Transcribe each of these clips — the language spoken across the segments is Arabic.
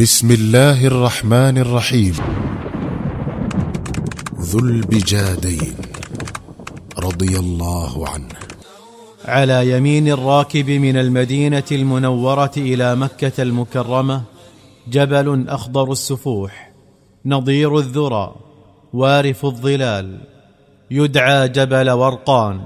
بسم الله الرحمن الرحيم. ذو البجادين رضي الله عنه. على يمين الراكب من المدينة المنورة إلى مكة المكرمة جبل أخضر السفوح نظير الذرى وارف الظلال يدعى جبل ورقان.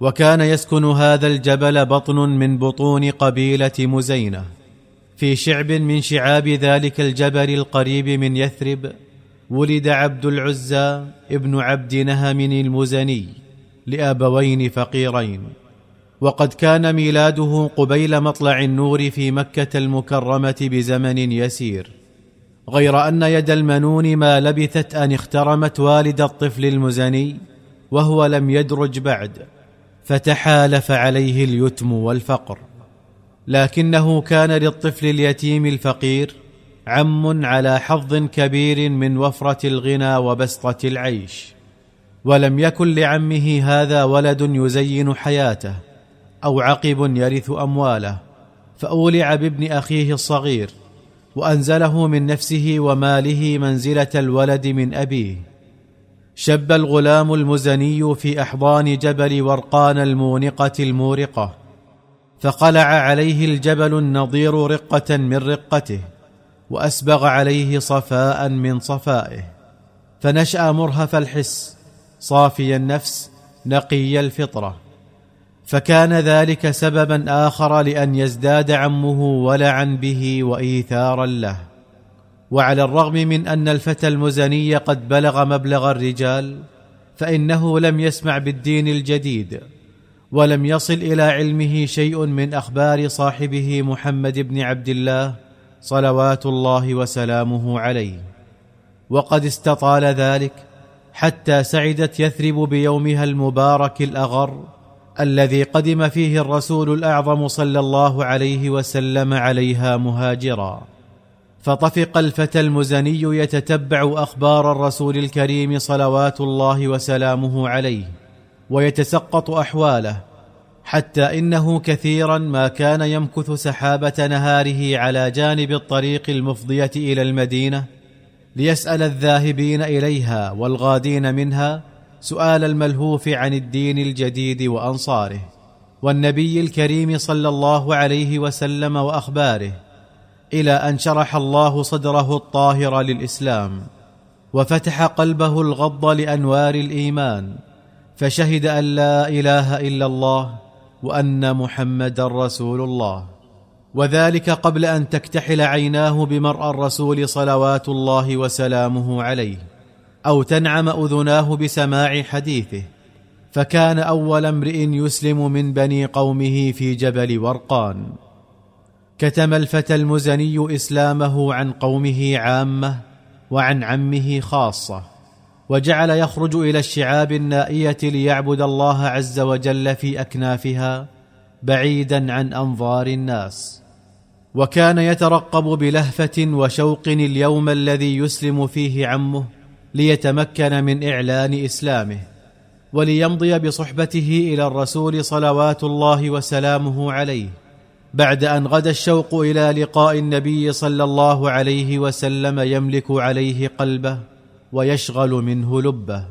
وكان يسكن هذا الجبل بطن من بطون قبيلة مزينة. في شعب من شعاب ذلك الجبل القريب من يثرب ولد عبد العزى ابن عبد نهم المزني لأبوين فقيرين. وقد كان ميلاده قبيل مطلع النور في مكة المكرمة بزمن يسير. غير أن يد المنون ما لبثت أن اخترمت والد الطفل المزني وهو لم يدرج بعد فتحالف عليه اليتم والفقر. لكنه كان للطفل اليتيم الفقير عم على حظ كبير من وفرة الغنى وبسطة العيش. ولم يكن لعمه هذا ولد يزين حياته أو عقب يرث أمواله فأولع بابن أخيه الصغير وأنزله من نفسه وماله منزلة الولد من أبيه. شب الغلام المزني في أحضان جبل ورقان المونقة المورقة فقلع عليه الجبل النضير رقة من رقته وأسبغ عليه صفاء من صفائه. فنشأ مرهف الحس صافي النفس نقي الفطرة. فكان ذلك سببا آخر لأن يزداد عمه ولعا به وايثارا له. وعلى الرغم من أن الفتى المزني قد بلغ مبلغ الرجال فإنه لم يسمع بالدين الجديد. ولم يصل إلى علمه شيء من أخبار صاحبه محمد بن عبد الله صلوات الله وسلامه عليه. وقد استطال ذلك حتى سعدت يثرب بيومها المبارك الأغر الذي قدم فيه الرسول الأعظم صلى الله عليه وسلم عليها مهاجرا. فطفق الفتى المزني يتتبع أخبار الرسول الكريم صلوات الله وسلامه عليه. ويتسقط أحواله حتى إنه كثيرا ما كان يمكث سحابة نهاره على جانب الطريق المفضية إلى المدينة ليسأل الذاهبين إليها والغادين منها سؤال الملهوف عن الدين الجديد وأنصاره والنبي الكريم صلى الله عليه وسلم وأخباره إلى أن شرح الله صدره الطاهر للإسلام وفتح قلبه الغض لأنوار الإيمان. فشهد أن لا إله إلا الله وأن محمدا رسول الله. وذلك قبل أن تكتحل عيناه بمرأى الرسول صلوات الله وسلامه عليه أو تنعم أذناه بسماع حديثه. فكان أول امرئ يسلم من بني قومه في جبل ورقان. كتم الفتى المزني إسلامه عن قومه عامة وعن عمه خاصة. وجعل يخرج إلى الشعاب النائية ليعبد الله عز وجل في أكنافها بعيدا عن أنظار الناس. وكان يترقب بلهفة وشوق اليوم الذي يسلم فيه عمه ليتمكن من إعلان إسلامه وليمضي بصحبته إلى الرسول صلوات الله وسلامه عليه بعد أن غدا الشوق إلى لقاء النبي صلى الله عليه وسلم يملك عليه قلبه. ويشغل منه لبه.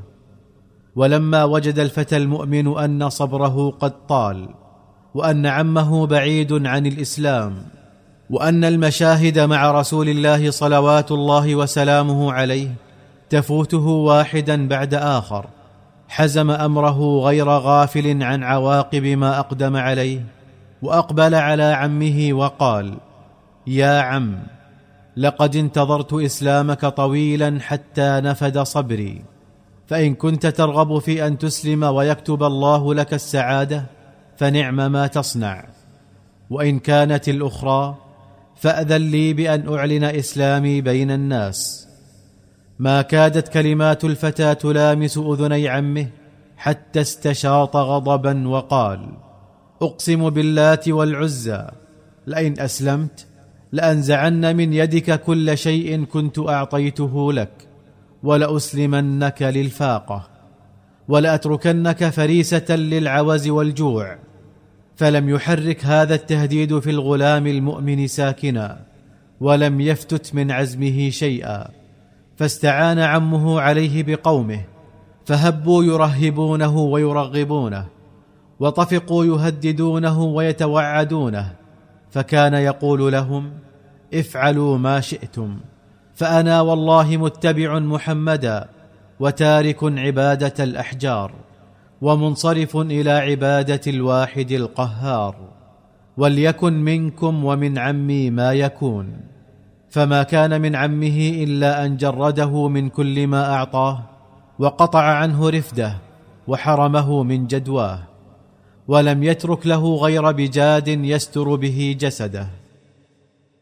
ولما وجد الفتى المؤمن أن صبره قد طال وأن عمه بعيد عن الإسلام وأن المشاهد مع رسول الله صلوات الله وسلامه عليه تفوته واحدا بعد آخر حزم أمره غير غافل عن عواقب ما أقدم عليه وأقبل على عمه وقال يا عم لقد انتظرت إسلامك طويلا حتى نفد صبري. فإن كنت ترغب في أن تسلم ويكتب الله لك السعادة فنعم ما تصنع. وإن كانت الأخرى فأذن لي بأن أعلن إسلامي بين الناس. ما كادت كلمات الفتى تلامس أذني عمه حتى استشاط غضبا وقال أقسم باللات والعزى لئن أسلمت لأنزعن من يدك كل شيء كنت أعطيته لك ولأسلمنك للفاقة ولأتركنك فريسة للعوز والجوع فلم يحرك هذا التهديد في الغلام المؤمن ساكنا ولم يفتت من عزمه شيئا فاستعان عمه عليه بقومه فهبوا يرهبونه ويرغبونه وطفقوا يهددونه ويتوعدونه فكان يقول لهم افعلوا ما شئتم. فأنا والله متبع محمدا وتارك عبادة الأحجار ومنصرف إلى عبادة الواحد القهار. وليكن منكم ومن عمي ما يكون. فما كان من عمه إلا أن جرده من كل ما أعطاه وقطع عنه رفده وحرمه من جدواه. ولم يترك له غير بجاد يستر به جسده.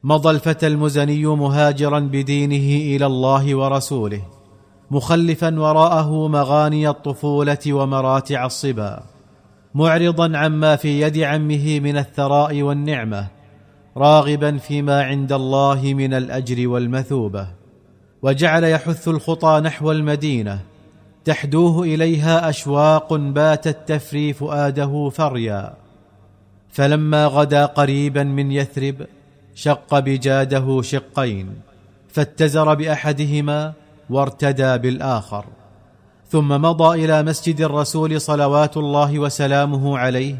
مضى الفتى المزني مهاجرا بدينه إلى الله ورسوله مخلفا وراءه مغاني الطفولة ومراتع الصبا معرضا عما في يد عمه من الثراء والنعمة راغبا فيما عند الله من الأجر والمثوبة. وجعل يحث الخطى نحو المدينة تحدوه إليها أشواق باتت تفري فؤاده فريا. فلما غدا قريبا من يثرب شق بجاده شقين فاتزر بأحدهما وارتدى بالآخر. ثم مضى إلى مسجد الرسول صلوات الله وسلامه عليه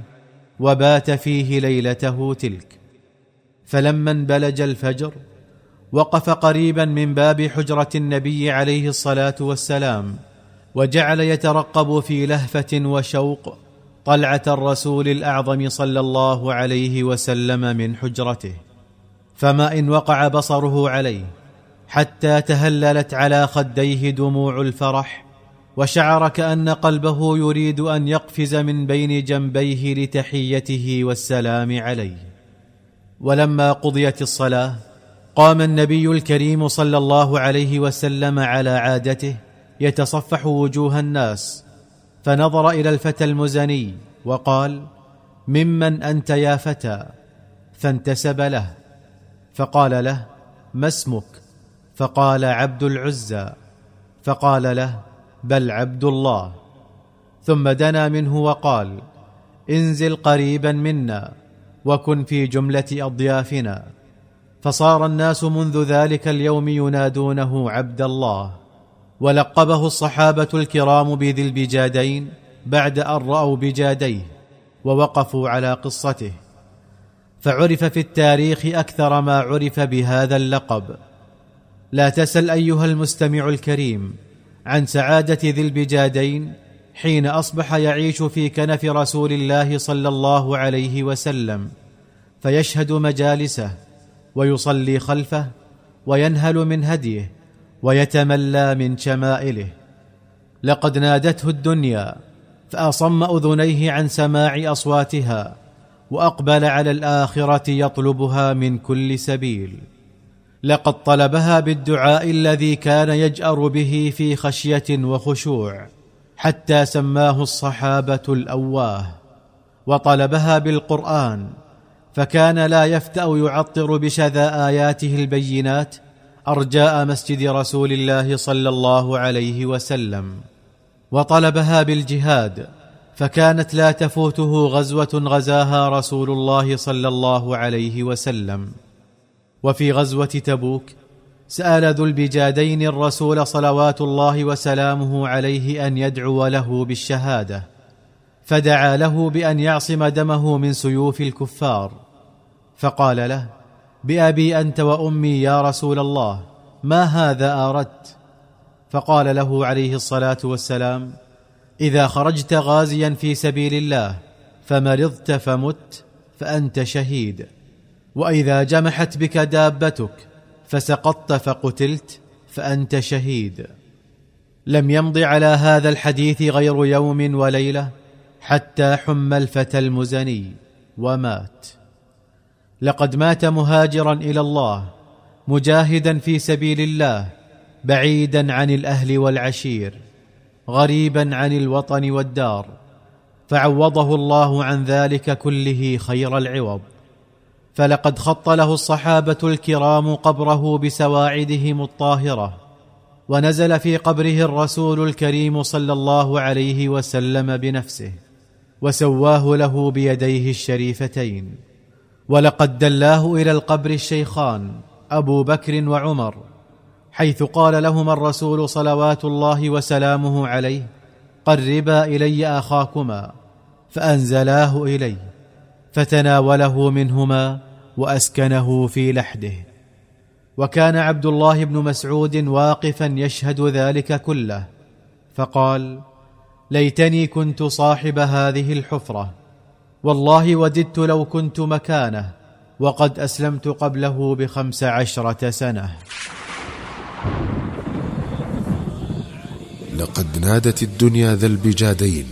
وبات فيه ليلته تلك. فلما انبلج الفجر وقف قريبا من باب حجرة النبي عليه الصلاة والسلام وجعل يترقب في لهفة وشوق طلعة الرسول الأعظم صلى الله عليه وسلم من حجرته. فما إن وقع بصره عليه حتى تهللت على خديه دموع الفرح وشعر كأن قلبه يريد أن يقفز من بين جنبيه لتحيته والسلام عليه. ولما قضيت الصلاة قام النبي الكريم صلى الله عليه وسلم على عادته يتصفح وجوه الناس فنظر إلى الفتى المزني وقال ممن أنت يا فتى؟ فانتسب له. فقال له ما اسمك؟ فقال عبد العزى. فقال له بل عبد الله. ثم دنا منه وقال انزل قريبا منا وكن في جملة أضيافنا. فصار الناس منذ ذلك اليوم ينادونه عبد الله. ولقبه الصحابة الكرام بذي البجادين بعد أن رأوا بجاديه ووقفوا على قصته. فعرف في التاريخ أكثر ما عرف بهذا اللقب. لا تسل أيها المستمع الكريم عن سعادة ذي البجادين حين أصبح يعيش في كنف رسول الله صلى الله عليه وسلم فيشهد مجالسه ويصلي خلفه وينهل من هديه ويتملى من شمائله. لقد نادته الدنيا فأصم أذنيه عن سماع أصواتها وأقبل على الآخرة يطلبها من كل سبيل. لقد طلبها بالدعاء الذي كان يجأر به في خشية وخشوع حتى سماه الصحابة الأواه. وطلبها بالقرآن فكان لا يفتأ يعطر بشذا آياته البينات أرجاء مسجد رسول الله صلى الله عليه وسلم. وطلبها بالجهاد فكانت لا تفوته غزوة غزاها رسول الله صلى الله عليه وسلم. وفي غزوة تبوك سأل ذو البجادين الرسول صلوات الله وسلامه عليه أن يدعو له بالشهادة فدعا له بأن يعصم دمه من سيوف الكفار. فقال له بأبي أنت وأمي يا رسول الله ما هذا آردت؟ فقال له عليه الصلاة والسلام إذا خرجت غازيا في سبيل الله فمرضت فمت فأنت شهيد. وإذا جمحت بك دابتك فسقطت فقتلت فأنت شهيد. لم يمض على هذا الحديث غير يوم وليلة حتى حم الفتى المزني ومات. لقد مات مهاجرا إلى الله مجاهدا في سبيل الله بعيدا عن الأهل والعشير. غريبا عن الوطن والدار فعوضه الله عن ذلك كله خير العوض. فلقد خط له الصحابة الكرام قبره بسواعدهم الطاهرة ونزل في قبره الرسول الكريم صلى الله عليه وسلم بنفسه وسواه له بيديه الشريفتين. ولقد دلاه إلى القبر الشيخان أبو بكر وعمر حيث قال لهما الرسول صلوات الله وسلامه عليه قربا إلي أخاكما فأنزلاه إليه فتناوله منهما وأسكنه في لحده. وكان عبد الله بن مسعود واقفا يشهد ذلك كله فقال ليتني كنت صاحب هذه الحفرة والله وددت لو كنت مكانه وقد أسلمت قبله بخمس عشرة سنة. لقد نادت الدنيا ذا البجادين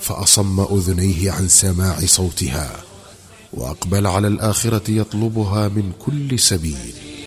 فأصم أذنيه عن سماع صوتها وأقبل على الآخرة يطلبها من كل سبيل.